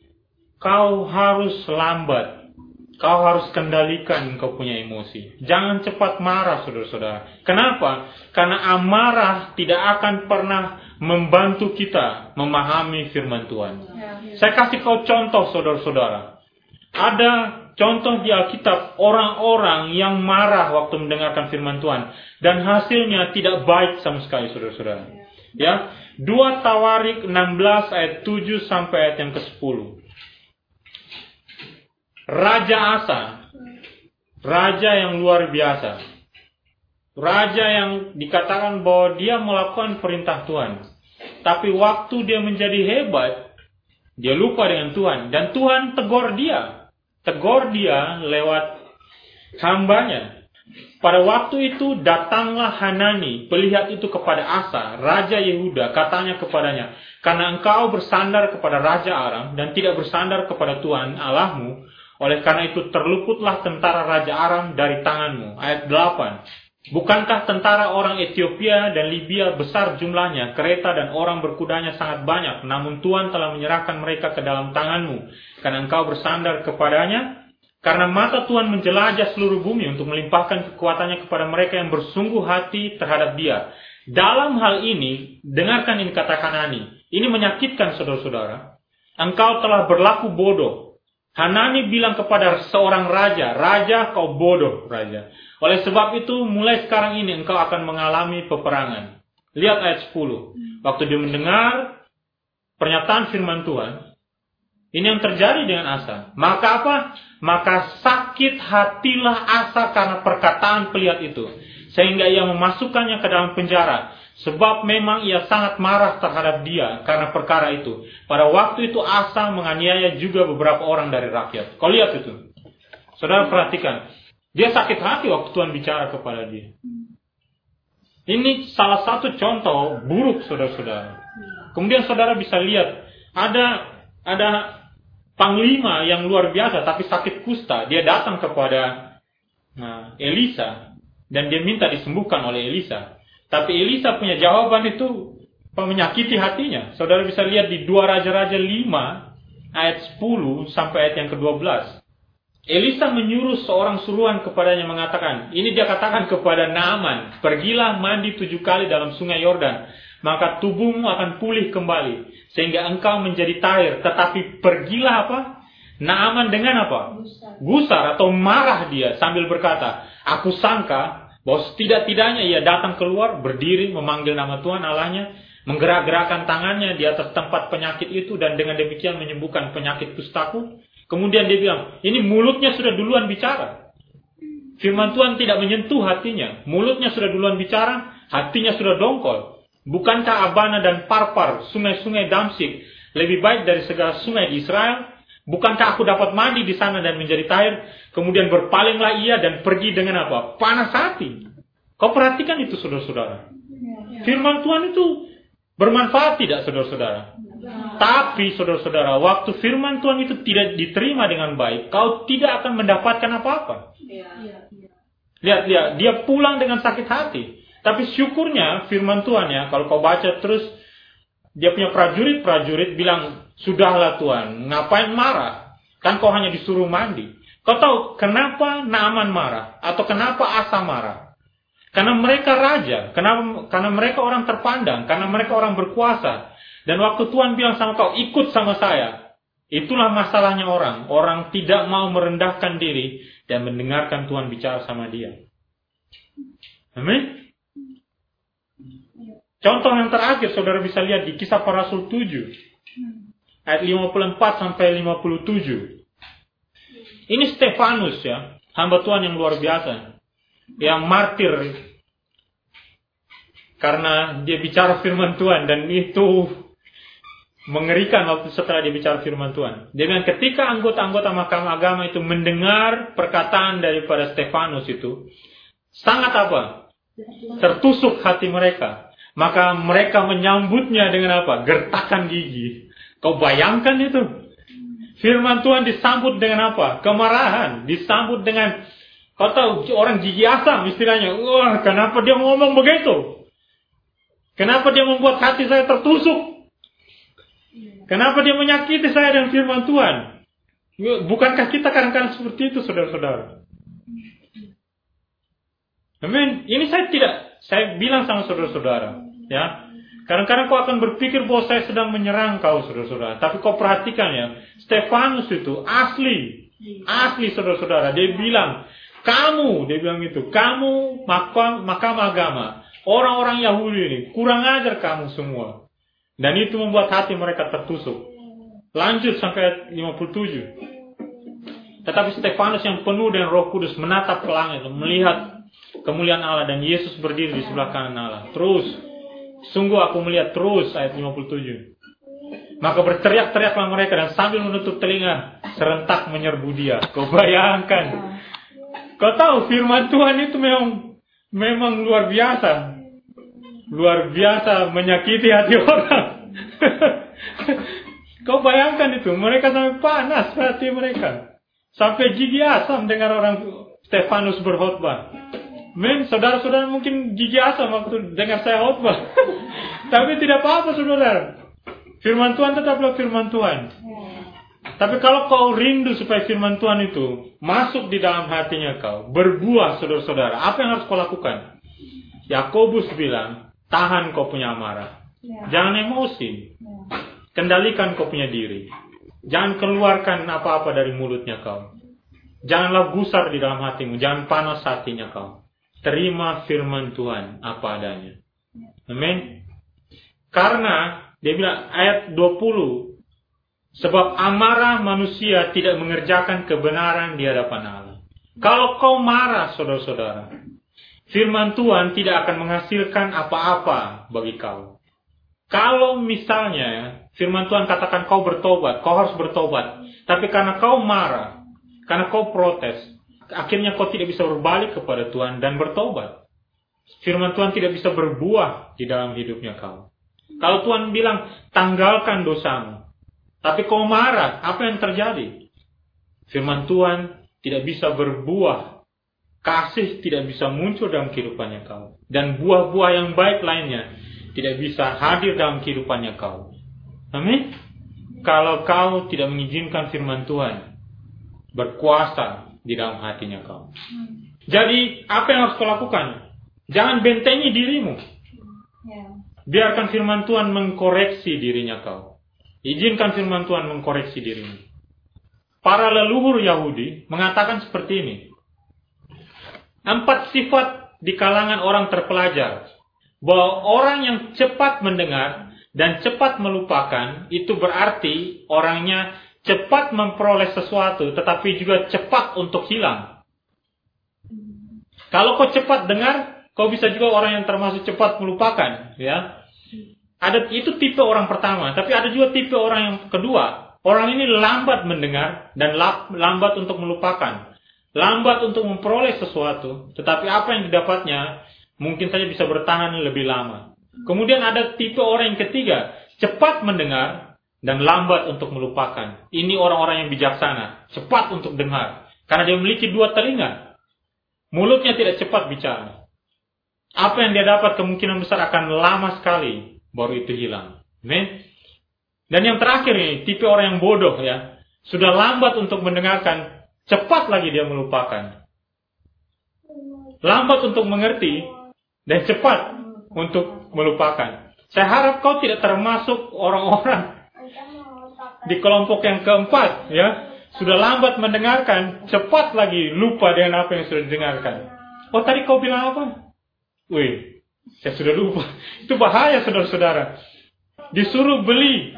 kau harus lambat Kau harus kendalikan kau punya emosi. Jangan cepat marah, saudara-saudara. Kenapa? Karena amarah tidak akan pernah membantu kita memahami firman Tuhan. Ya, ya. Saya kasih kau contoh, saudara-saudara. Ada contoh di Alkitab orang-orang yang marah waktu mendengarkan firman Tuhan dan hasilnya tidak baik sama sekali saudara-saudara. Ya, dua Tawarik 16 ayat 7 sampai ayat yang ke-10. Raja Asa, raja yang luar biasa. Raja yang dikatakan bahwa dia melakukan perintah Tuhan. Tapi waktu dia menjadi hebat, dia lupa dengan Tuhan dan Tuhan tegur dia tegur dia lewat hambanya. Pada waktu itu datanglah Hanani, pelihat itu kepada Asa, Raja Yehuda, katanya kepadanya, karena engkau bersandar kepada Raja Aram dan tidak bersandar kepada Tuhan Allahmu, oleh karena itu terluputlah tentara Raja Aram dari tanganmu. Ayat 8. Bukankah tentara orang Ethiopia dan Libya besar jumlahnya, kereta dan orang berkudanya sangat banyak, namun Tuhan telah menyerahkan mereka ke dalam tanganmu karena engkau bersandar kepadanya, karena mata Tuhan menjelajah seluruh bumi untuk melimpahkan kekuatannya kepada mereka yang bersungguh hati terhadap dia. Dalam hal ini, dengarkan ini kata Hanani. Ini menyakitkan saudara-saudara. Engkau telah berlaku bodoh. Hanani bilang kepada seorang raja, Raja kau bodoh, Raja. Oleh sebab itu, mulai sekarang ini engkau akan mengalami peperangan. Lihat ayat 10. Waktu dia mendengar pernyataan firman Tuhan, ini yang terjadi dengan Asa. Maka apa? Maka sakit hatilah Asa karena perkataan pelihat itu. Sehingga ia memasukkannya ke dalam penjara. Sebab memang ia sangat marah terhadap dia karena perkara itu. Pada waktu itu Asa menganiaya juga beberapa orang dari rakyat. Kau lihat itu. Saudara perhatikan. Dia sakit hati waktu Tuhan bicara kepada dia. Ini salah satu contoh buruk saudara-saudara. Kemudian saudara bisa lihat ada ada panglima yang luar biasa tapi sakit kusta, dia datang kepada nah, Elisa dan dia minta disembuhkan oleh Elisa. Tapi Elisa punya jawaban itu menyakiti hatinya. Saudara bisa lihat di dua Raja-Raja 5 ayat 10 sampai ayat yang ke-12. Elisa menyuruh seorang suruhan kepadanya mengatakan, ini dia katakan kepada Naaman, pergilah mandi tujuh kali dalam sungai Yordan, maka tubuhmu akan pulih kembali, sehingga engkau menjadi tahir. Tetapi pergilah apa? Naaman dengan apa? Gusar atau marah dia sambil berkata, aku sangka bahwa setidak-tidaknya ia datang keluar, berdiri, memanggil nama Tuhan Allahnya, menggerak-gerakkan tangannya di atas tempat penyakit itu dan dengan demikian menyembuhkan penyakit kustaku. Kemudian dia bilang, ini mulutnya sudah duluan bicara. Firman Tuhan tidak menyentuh hatinya. Mulutnya sudah duluan bicara, hatinya sudah dongkol. Bukankah Abana dan Parpar, sungai-sungai Damsik, lebih baik dari segala sungai di Israel? Bukankah aku dapat mandi di sana dan menjadi tahir? Kemudian berpalinglah ia dan pergi dengan apa? Panas hati. Kau perhatikan itu saudara-saudara. Firman Tuhan itu bermanfaat tidak saudara-saudara? Tapi saudara-saudara, waktu firman Tuhan itu tidak diterima dengan baik, kau tidak akan mendapatkan apa-apa. Lihat, lihat, dia pulang dengan sakit hati. Tapi syukurnya firman Tuhan ya, kalau kau baca terus, dia punya prajurit-prajurit bilang, sudahlah Tuhan, ngapain marah? Kan kau hanya disuruh mandi. Kau tahu kenapa Naaman marah? Atau kenapa Asa marah? Karena mereka raja, karena, karena mereka orang terpandang, karena mereka orang berkuasa, dan waktu Tuhan bilang sama kau, ikut sama saya. Itulah masalahnya orang. Orang tidak mau merendahkan diri dan mendengarkan Tuhan bicara sama dia. Amin. Contoh yang terakhir saudara bisa lihat di kisah para rasul 7. Ayat 54 sampai 57. Ini Stefanus ya. Hamba Tuhan yang luar biasa. Yang martir. Karena dia bicara firman Tuhan. Dan itu mengerikan waktu setelah dia bicara firman Tuhan. Dia bilang ketika anggota-anggota mahkamah agama itu mendengar perkataan daripada Stefanus itu, sangat apa? Tertusuk hati mereka. Maka mereka menyambutnya dengan apa? Gertakan gigi. Kau bayangkan itu. Firman Tuhan disambut dengan apa? Kemarahan. Disambut dengan, kau tahu orang gigi asam istilahnya. Wah, kenapa dia ngomong begitu? Kenapa dia membuat hati saya tertusuk? Kenapa dia menyakiti saya dengan firman Tuhan? Bukankah kita kadang-kadang seperti itu, saudara-saudara? Amin. Ini saya tidak, saya bilang sama saudara-saudara, ya. Kadang-kadang kau akan berpikir bahwa saya sedang menyerang kau, saudara-saudara. Tapi kau perhatikan ya, Stefanus itu asli, asli saudara-saudara. Dia bilang, kamu, dia bilang itu, kamu makam, makam agama, orang-orang Yahudi ini, kurang ajar kamu semua. Dan itu membuat hati mereka tertusuk. Lanjut sampai 57. Tetapi Stefanus yang penuh dengan roh kudus menatap ke langit. Melihat kemuliaan Allah dan Yesus berdiri di sebelah kanan Allah. Terus. Sungguh aku melihat terus ayat 57. Maka berteriak-teriaklah mereka dan sambil menutup telinga serentak menyerbu dia. Kau bayangkan. Kau tahu firman Tuhan itu memang memang luar biasa luar biasa menyakiti hati orang. Kau bayangkan itu, mereka sampai panas hati mereka. Sampai gigi asam dengar orang Stefanus berkhotbah. Men, saudara-saudara mungkin gigi asam waktu dengar saya khotbah. Tapi tidak apa-apa saudara. Firman Tuhan tetaplah firman Tuhan. Tapi kalau kau rindu supaya firman Tuhan itu masuk di dalam hatinya kau, berbuah saudara-saudara, apa yang harus kau lakukan? Yakobus bilang, Tahan kau punya amarah. Ya. Jangan emosi. Ya. Kendalikan kau punya diri. Jangan keluarkan apa-apa dari mulutnya kau. Janganlah gusar di dalam hatimu. Jangan panas hatinya kau. Terima firman Tuhan apa adanya. Ya. Amin. Karena dia bilang ayat 20 Sebab amarah manusia tidak mengerjakan kebenaran di hadapan Allah. Kalau kau marah, saudara-saudara, firman Tuhan tidak akan menghasilkan apa-apa bagi kau. Kalau misalnya firman Tuhan katakan kau bertobat, kau harus bertobat. Tapi karena kau marah, karena kau protes, akhirnya kau tidak bisa berbalik kepada Tuhan dan bertobat. Firman Tuhan tidak bisa berbuah di dalam hidupnya kau. Kalau Tuhan bilang, tanggalkan dosamu. Tapi kau marah, apa yang terjadi? Firman Tuhan tidak bisa berbuah kasih tidak bisa muncul dalam kehidupannya kau. Dan buah-buah yang baik lainnya tidak bisa hadir dalam kehidupannya kau. Amin. Kalau kau tidak mengizinkan firman Tuhan berkuasa di dalam hatinya kau. Jadi apa yang harus kau lakukan? Jangan bentengi dirimu. Ya. Biarkan firman Tuhan mengkoreksi dirinya kau. Izinkan firman Tuhan mengkoreksi dirimu. Para leluhur Yahudi mengatakan seperti ini. Empat sifat di kalangan orang terpelajar. Bahwa orang yang cepat mendengar dan cepat melupakan itu berarti orangnya cepat memperoleh sesuatu tetapi juga cepat untuk hilang. Kalau kau cepat dengar, kau bisa juga orang yang termasuk cepat melupakan, ya. Ada itu tipe orang pertama, tapi ada juga tipe orang yang kedua. Orang ini lambat mendengar dan lambat untuk melupakan. Lambat untuk memperoleh sesuatu, tetapi apa yang didapatnya mungkin saja bisa bertahan lebih lama. Kemudian ada tipe orang yang ketiga, cepat mendengar dan lambat untuk melupakan. Ini orang-orang yang bijaksana, cepat untuk dengar, karena dia memiliki dua telinga. Mulutnya tidak cepat bicara. Apa yang dia dapat kemungkinan besar akan lama sekali baru itu hilang. Amin. Dan yang terakhir ini, tipe orang yang bodoh ya, sudah lambat untuk mendengarkan, cepat lagi dia melupakan. Lambat untuk mengerti dan cepat untuk melupakan. Saya harap kau tidak termasuk orang-orang di kelompok yang keempat, ya, sudah lambat mendengarkan, cepat lagi lupa dengan apa yang sudah didengarkan. Oh tadi kau bilang apa? Wih, saya sudah lupa. Itu bahaya saudara-saudara. Disuruh beli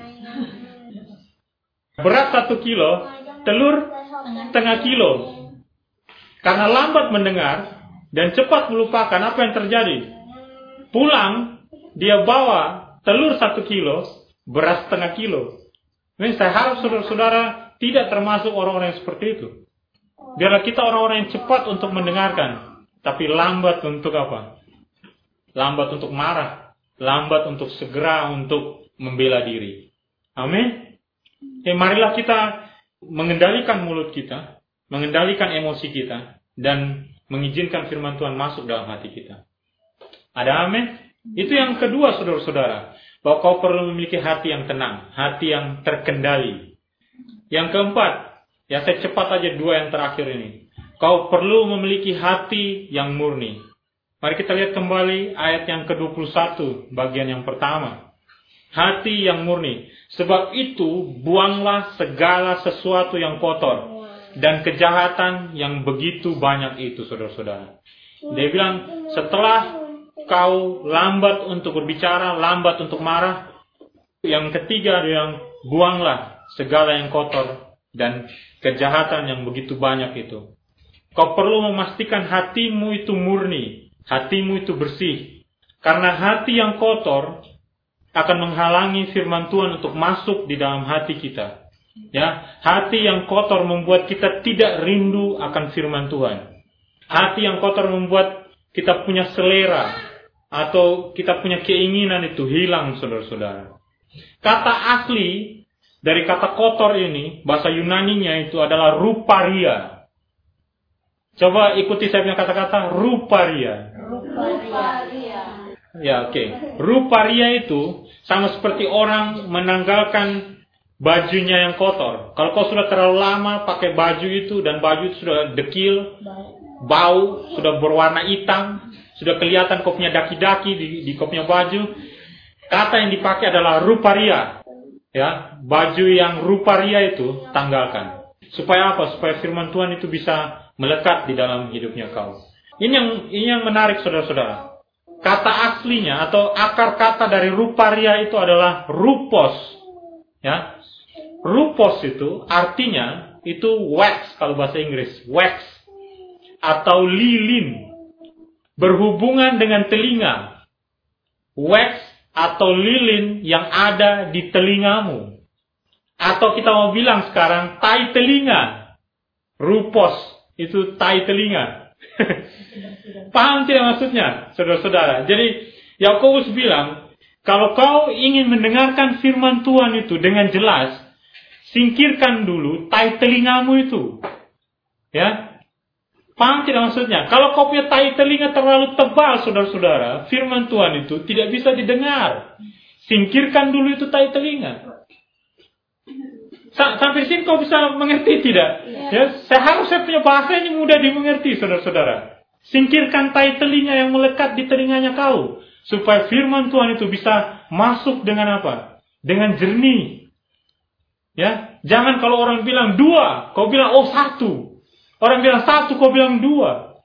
berat satu kilo, telur setengah kilo. Karena lambat mendengar dan cepat melupakan apa yang terjadi. Pulang, dia bawa telur satu kilo, beras setengah kilo. Ini saya harap saudara-saudara tidak termasuk orang-orang yang seperti itu. Biarlah kita orang-orang yang cepat untuk mendengarkan, tapi lambat untuk apa? Lambat untuk marah, lambat untuk segera untuk membela diri. Amin. Ya, marilah kita mengendalikan mulut kita, mengendalikan emosi kita, dan mengizinkan firman Tuhan masuk dalam hati kita. Ada amin? Itu yang kedua, saudara-saudara bahwa kau perlu memiliki hati yang tenang, hati yang terkendali. Yang keempat, ya saya cepat aja dua yang terakhir ini. Kau perlu memiliki hati yang murni. Mari kita lihat kembali ayat yang ke-21, bagian yang pertama. Hati yang murni. Sebab itu, buanglah segala sesuatu yang kotor dan kejahatan yang begitu banyak itu, saudara-saudara. Dia bilang, setelah kau lambat untuk berbicara, lambat untuk marah. Yang ketiga yang buanglah segala yang kotor dan kejahatan yang begitu banyak itu. Kau perlu memastikan hatimu itu murni, hatimu itu bersih. Karena hati yang kotor akan menghalangi firman Tuhan untuk masuk di dalam hati kita. Ya, hati yang kotor membuat kita tidak rindu akan firman Tuhan. Hati yang kotor membuat kita punya selera, atau kita punya keinginan itu hilang saudara-saudara. Kata asli dari kata kotor ini, bahasa Yunaninya itu adalah ruparia. Coba ikuti saya punya kata-kata ruparia. Ruparia. Ya oke. Okay. Ruparia itu sama seperti orang menanggalkan bajunya yang kotor. Kalau kau sudah terlalu lama pakai baju itu dan baju itu sudah dekil, bau, sudah berwarna hitam, sudah kelihatan kau punya daki-daki di, di kau punya baju. Kata yang dipakai adalah ruparia. Ya, baju yang ruparia itu tanggalkan. Supaya apa? Supaya firman Tuhan itu bisa melekat di dalam hidupnya kau. Ini yang ini yang menarik saudara-saudara. Kata aslinya atau akar kata dari ruparia itu adalah rupos. Ya. Rupos itu artinya itu wax kalau bahasa Inggris, wax atau lilin berhubungan dengan telinga, wax atau lilin yang ada di telingamu. Atau kita mau bilang sekarang tai telinga. Rupos itu tai telinga. Paham tidak maksudnya, saudara-saudara? Jadi Yakobus bilang, kalau kau ingin mendengarkan firman Tuhan itu dengan jelas, singkirkan dulu tai telingamu itu. Ya, Paham tidak maksudnya? Kalau kau punya tai telinga terlalu tebal, saudara-saudara, firman Tuhan itu tidak bisa didengar. Singkirkan dulu itu tai telinga. sampai sini kau bisa mengerti tidak? Ya, ya saya harus saya punya bahasa ini mudah dimengerti, saudara-saudara. Singkirkan tai telinga yang melekat di telinganya kau. Supaya firman Tuhan itu bisa masuk dengan apa? Dengan jernih. Ya, jangan kalau orang bilang dua, kau bilang oh satu. Orang bilang satu, kau bilang dua.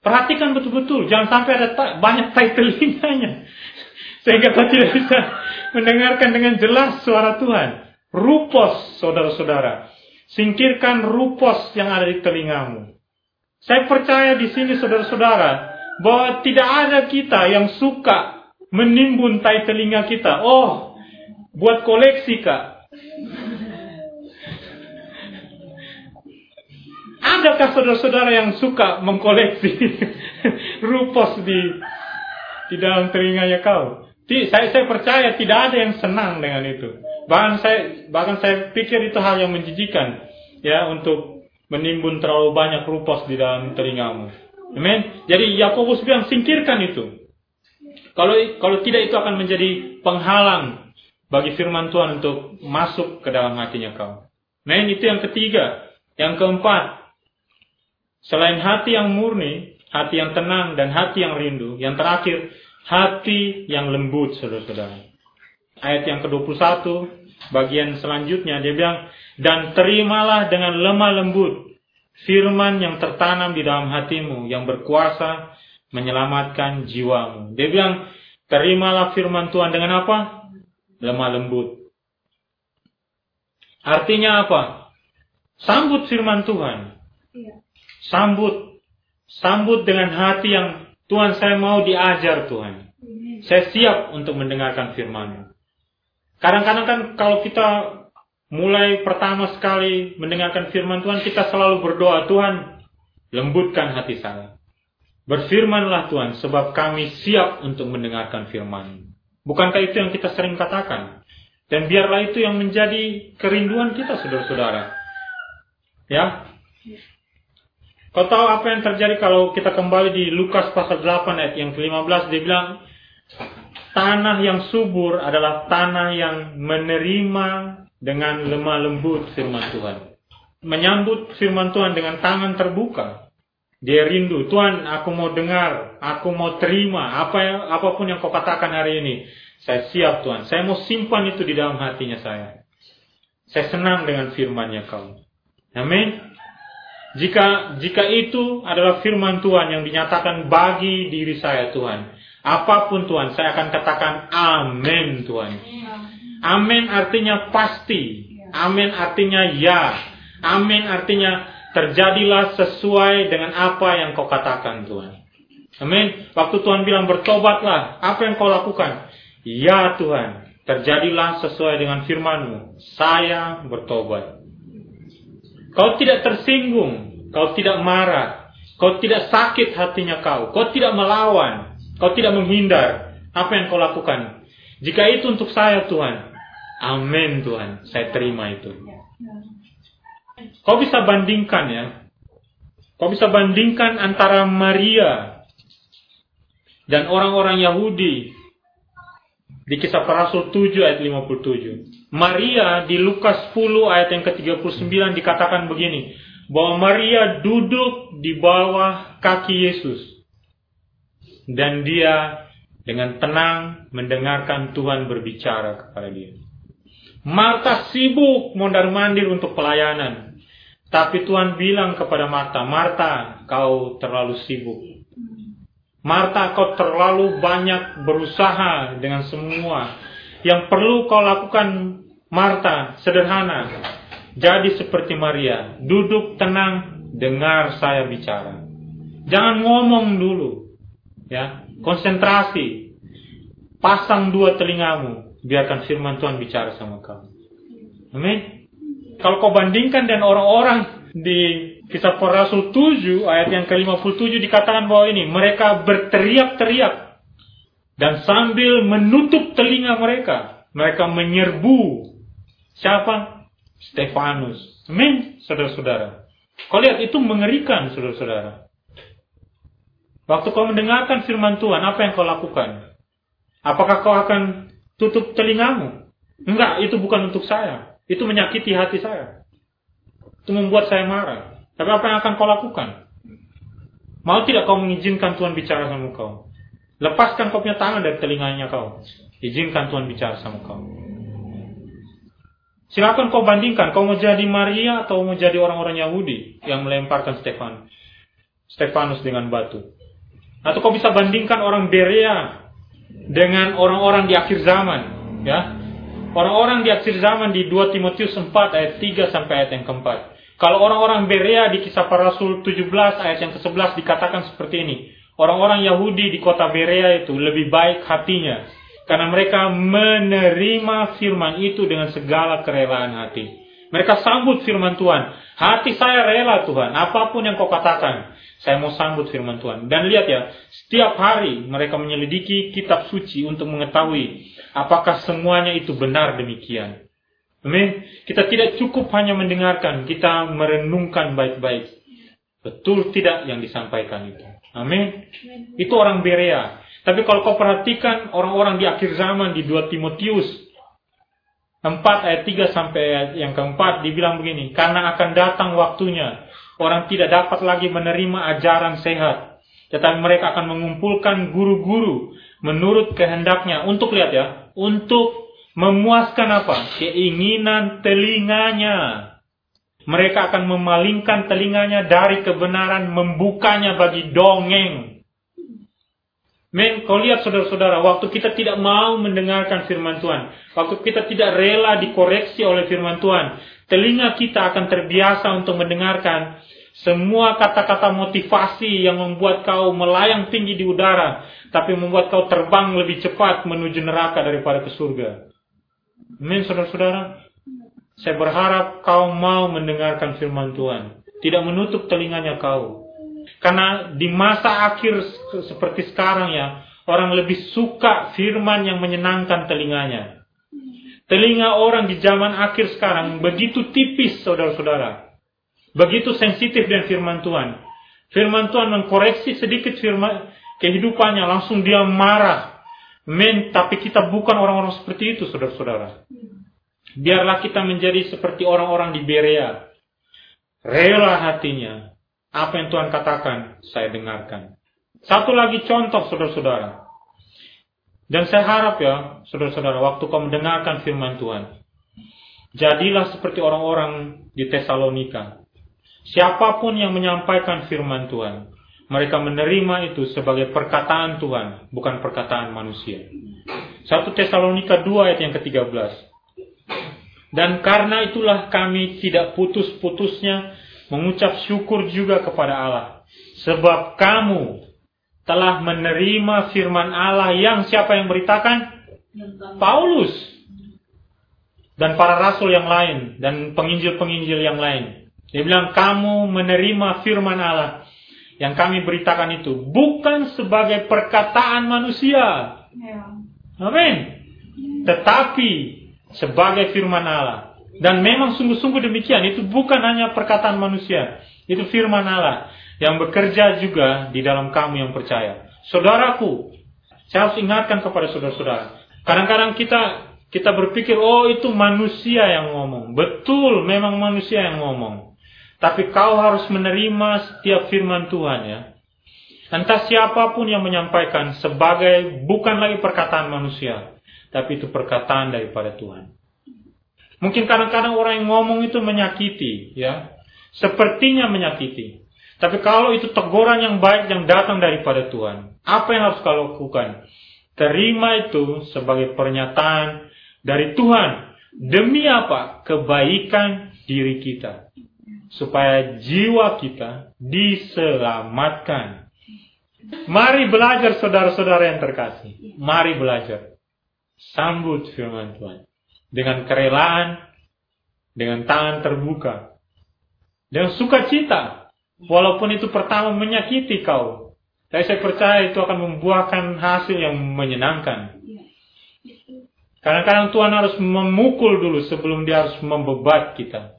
Perhatikan betul-betul, jangan sampai ada ta banyak tai telinganya. Sehingga kau tidak bisa mendengarkan dengan jelas suara Tuhan. Rupos, saudara-saudara. Singkirkan rupos yang ada di telingamu. Saya percaya di sini saudara-saudara, bahwa tidak ada kita yang suka menimbun tai telinga kita. Oh, buat koleksi kak. Adakah saudara-saudara yang suka mengkoleksi rupos di di dalam telinganya kau? Saya, saya percaya tidak ada yang senang dengan itu. Bahkan saya bahkan saya pikir itu hal yang menjijikan ya untuk menimbun terlalu banyak rupos di dalam telingamu. Amin. Jadi Yakobus bilang singkirkan itu. Kalau kalau tidak itu akan menjadi penghalang bagi firman Tuhan untuk masuk ke dalam hatinya kau. Amin. Itu yang ketiga. Yang keempat, Selain hati yang murni, hati yang tenang, dan hati yang rindu. Yang terakhir, hati yang lembut, saudara-saudara. Ayat yang ke-21, bagian selanjutnya, dia bilang, Dan terimalah dengan lemah lembut firman yang tertanam di dalam hatimu, yang berkuasa menyelamatkan jiwamu. Dia bilang, terimalah firman Tuhan dengan apa? Lemah lembut. Artinya apa? Sambut firman Tuhan. Iya. Sambut. Sambut dengan hati yang Tuhan saya mau diajar Tuhan. Saya siap untuk mendengarkan firman Kadang-kadang kan kalau kita mulai pertama sekali mendengarkan firman Tuhan, kita selalu berdoa, Tuhan, lembutkan hati saya. Berfirmanlah Tuhan, sebab kami siap untuk mendengarkan firman. Bukankah itu yang kita sering katakan? Dan biarlah itu yang menjadi kerinduan kita, saudara-saudara. Ya, Kau tahu apa yang terjadi kalau kita kembali di Lukas pasal 8 ayat yang ke-15 dia bilang tanah yang subur adalah tanah yang menerima dengan lemah lembut firman Tuhan. Menyambut firman Tuhan dengan tangan terbuka. Dia rindu, Tuhan aku mau dengar, aku mau terima apa yang, apa pun yang kau katakan hari ini. Saya siap Tuhan, saya mau simpan itu di dalam hatinya saya. Saya senang dengan firman-Nya kau. Amin. Jika jika itu adalah firman Tuhan yang dinyatakan bagi diri saya Tuhan, apa pun Tuhan, saya akan katakan amin Tuhan. Amin artinya pasti. Amin artinya ya. Amin artinya terjadilah sesuai dengan apa yang kau katakan Tuhan. Amin. Waktu Tuhan bilang bertobatlah, apa yang kau lakukan? Ya Tuhan, terjadilah sesuai dengan firmanmu. Saya bertobat. Kau tidak tersinggung, kau tidak marah, kau tidak sakit hatinya kau, kau tidak melawan, kau tidak menghindar. Apa yang kau lakukan? Jika itu untuk saya Tuhan, amin Tuhan, saya terima itu. Kau bisa bandingkan ya, kau bisa bandingkan antara Maria dan orang-orang Yahudi di kisah rasul 7 ayat 57. Maria di Lukas 10 ayat yang ke-39 dikatakan begini, bahwa Maria duduk di bawah kaki Yesus dan dia dengan tenang mendengarkan Tuhan berbicara kepada dia. Marta sibuk mondar-mandir untuk pelayanan. Tapi Tuhan bilang kepada Marta, Marta, kau terlalu sibuk. Marta, kau terlalu banyak berusaha dengan semua. Yang perlu kau lakukan Marta sederhana. Jadi seperti Maria, duduk tenang, dengar saya bicara. Jangan ngomong dulu. Ya, konsentrasi. Pasang dua telingamu, biarkan firman Tuhan bicara sama kamu. Amin. Kalau kau bandingkan dengan orang-orang di kisah para rasul 7 ayat yang ke-57 dikatakan bahwa ini mereka berteriak-teriak dan sambil menutup telinga mereka mereka menyerbu Siapa? Stefanus. Amin, saudara-saudara. Kau lihat itu mengerikan, saudara-saudara. Waktu kau mendengarkan firman Tuhan, apa yang kau lakukan? Apakah kau akan tutup telingamu? Enggak, itu bukan untuk saya. Itu menyakiti hati saya. Itu membuat saya marah. Tapi apa yang akan kau lakukan? Mau tidak kau mengizinkan Tuhan bicara sama kau? Lepaskan kau punya tangan dari telinganya kau. Izinkan Tuhan bicara sama kau. Silakan kau bandingkan, kau mau jadi Maria atau mau jadi orang-orang Yahudi yang melemparkan Stefan, Stefanus dengan batu. Atau kau bisa bandingkan orang Berea dengan orang-orang di akhir zaman, ya. Orang-orang di akhir zaman di 2 Timotius 4 ayat 3 sampai ayat yang keempat. Kalau orang-orang Berea di kisah para rasul 17 ayat yang ke-11 dikatakan seperti ini. Orang-orang Yahudi di kota Berea itu lebih baik hatinya. Karena mereka menerima firman itu dengan segala kerelaan hati. Mereka sambut firman Tuhan. Hati saya rela Tuhan. Apa pun yang kau katakan. Saya mau sambut firman Tuhan. Dan lihat ya, setiap hari mereka menyelidiki kitab suci untuk mengetahui apakah semuanya itu benar demikian. Amin. Kita tidak cukup hanya mendengarkan, kita merenungkan baik-baik. Betul tidak yang disampaikan itu. Amin. Itu orang Berea. Tapi kalau kau perhatikan orang-orang di akhir zaman di 2 Timotius 4 ayat 3 sampai ayat yang keempat dibilang begini, karena akan datang waktunya orang tidak dapat lagi menerima ajaran sehat. Tetapi mereka akan mengumpulkan guru-guru menurut kehendaknya. Untuk lihat ya, untuk memuaskan apa? Keinginan telinganya. Mereka akan memalingkan telinganya dari kebenaran, membukanya bagi dongeng. Men, kau lihat saudara-saudara, waktu kita tidak mau mendengarkan firman Tuhan, waktu kita tidak rela dikoreksi oleh firman Tuhan, telinga kita akan terbiasa untuk mendengarkan semua kata-kata motivasi yang membuat kau melayang tinggi di udara, tapi membuat kau terbang lebih cepat menuju neraka daripada ke surga. Amin, saudara-saudara. Saya berharap kau mau mendengarkan firman Tuhan. Tidak menutup telinganya kau. Karena di masa akhir seperti sekarang ya, orang lebih suka firman yang menyenangkan telinganya. Telinga orang di zaman akhir sekarang begitu tipis, saudara-saudara. Begitu sensitif dengan firman Tuhan. Firman Tuhan mengkoreksi sedikit firman kehidupannya, langsung dia marah. Men, tapi kita bukan orang-orang seperti itu, saudara-saudara. Biarlah kita menjadi seperti orang-orang di Berea. Rela hatinya. Apa yang Tuhan katakan, saya dengarkan. Satu lagi contoh, saudara-saudara. Dan saya harap ya, saudara-saudara, waktu kau mendengarkan firman Tuhan, jadilah seperti orang-orang di Tesalonika. Siapa pun yang menyampaikan firman Tuhan, mereka menerima itu sebagai perkataan Tuhan, bukan perkataan manusia. 1 Tesalonika 2 ayat yang ke-13. Dan karena itulah kami tidak putus-putusnya mengucap syukur juga kepada Allah. Sebab kamu telah menerima firman Allah yang siapa yang beritakan? Paulus dan para rasul yang lain dan penginjil-penginjil yang lain. Dia bilang kamu menerima firman Allah yang kami beritakan itu bukan sebagai perkataan manusia. Ya. Amin. Tetapi sebagai firman Allah. Dan memang sungguh-sungguh demikian. Itu bukan hanya perkataan manusia. Itu firman Allah yang bekerja juga di dalam kamu yang percaya. Saudaraku, saya harus ingatkan kepada saudara-saudara. Kadang-kadang kita kita berpikir, oh itu manusia yang ngomong. Betul, memang manusia yang ngomong. Tapi kau harus menerima setiap firman Tuhan ya. Entah siapa pun yang menyampaikan sebagai bukan lagi perkataan manusia, tapi itu perkataan daripada Tuhan. Mungkin kadang-kadang orang yang ngomong itu menyakiti, ya. Sepertinya menyakiti. Tapi kalau itu teguran yang baik yang datang daripada Tuhan, apa yang harus kau lakukan? Terima itu sebagai pernyataan dari Tuhan. Demi apa? Kebaikan diri kita. Supaya jiwa kita diselamatkan. Mari belajar saudara-saudara yang terkasih. Mari belajar. Sambut firman Tuhan. Dengan kerelaan, dengan tangan terbuka. Dengan sukacita Walaupun itu pertama menyakiti kau. Tapi saya percaya itu akan membuahkan hasil yang menyenangkan. Kadang-kadang Tuhan harus memukul dulu sebelum dia harus membebat kita.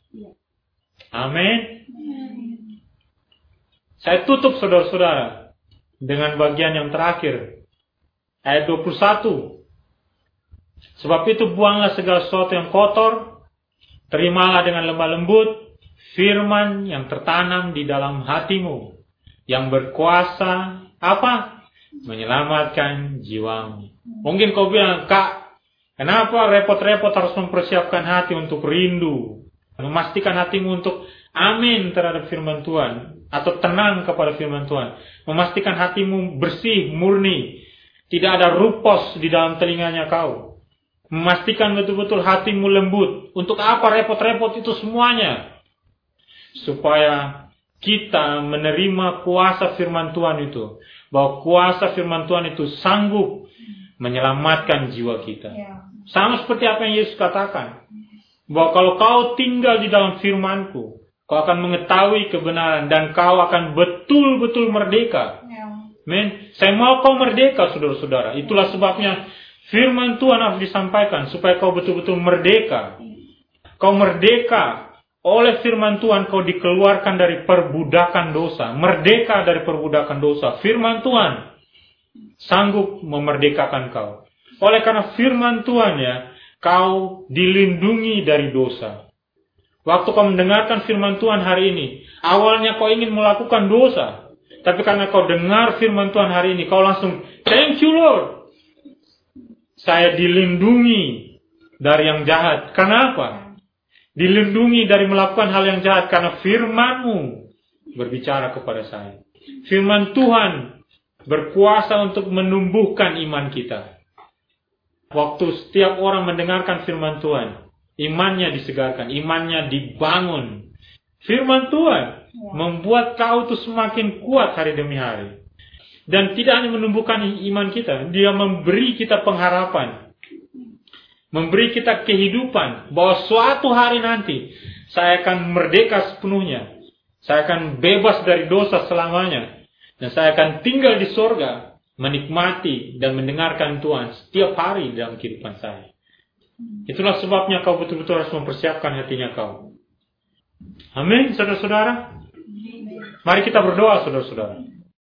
Amin. Saya tutup saudara-saudara dengan bagian yang terakhir. Ayat 21. Sebab itu buanglah segala sesuatu yang kotor Terimalah dengan lemah lembut firman yang tertanam di dalam hatimu yang berkuasa apa? Menyelamatkan jiwamu. Mungkin kau bilang, "Kak, kenapa repot-repot harus mempersiapkan hati untuk rindu? Memastikan hatimu untuk amin terhadap firman Tuhan atau tenang kepada firman Tuhan. Memastikan hatimu bersih, murni, tidak ada rupos di dalam telinganya kau. Memastikan betul-betul hatimu lembut. Untuk apa repot-repot itu semuanya? Supaya kita menerima kuasa firman Tuhan itu. Bahwa kuasa firman Tuhan itu sanggup menyelamatkan jiwa kita. Ya. Sama seperti apa yang Yesus katakan. Bahwa kalau kau tinggal di dalam firmanku, kau akan mengetahui kebenaran dan kau akan betul-betul merdeka. Ya. Men, saya mau kau merdeka, saudara-saudara. Itulah sebabnya firman Tuhan harus disampaikan supaya kau betul-betul merdeka. Kau merdeka oleh firman Tuhan kau dikeluarkan dari perbudakan dosa, merdeka dari perbudakan dosa. Firman Tuhan sanggup memerdekakan kau. Oleh karena firman Tuhan ya, kau dilindungi dari dosa. Waktu kau mendengarkan firman Tuhan hari ini, awalnya kau ingin melakukan dosa, tapi karena kau dengar firman Tuhan hari ini, kau langsung, thank you Lord. Saya dilindungi dari yang jahat. Kenapa? Dilindungi dari melakukan hal yang jahat karena firmanmu berbicara kepada saya. Firman Tuhan berkuasa untuk menumbuhkan iman kita. Waktu setiap orang mendengarkan firman Tuhan, imannya disegarkan, imannya dibangun. Firman Tuhan Ya. membuat kau itu semakin kuat hari demi hari. Dan tidak hanya menumbuhkan iman kita, dia memberi kita pengharapan. Memberi kita kehidupan bahwa suatu hari nanti saya akan merdeka sepenuhnya. Saya akan bebas dari dosa selamanya. Dan saya akan tinggal di sorga, menikmati dan mendengarkan Tuhan setiap hari dalam kehidupan saya. Itulah sebabnya kau betul-betul harus mempersiapkan hatinya kau. Amin, saudara-saudara. Mari kita berdoa, saudara-saudara.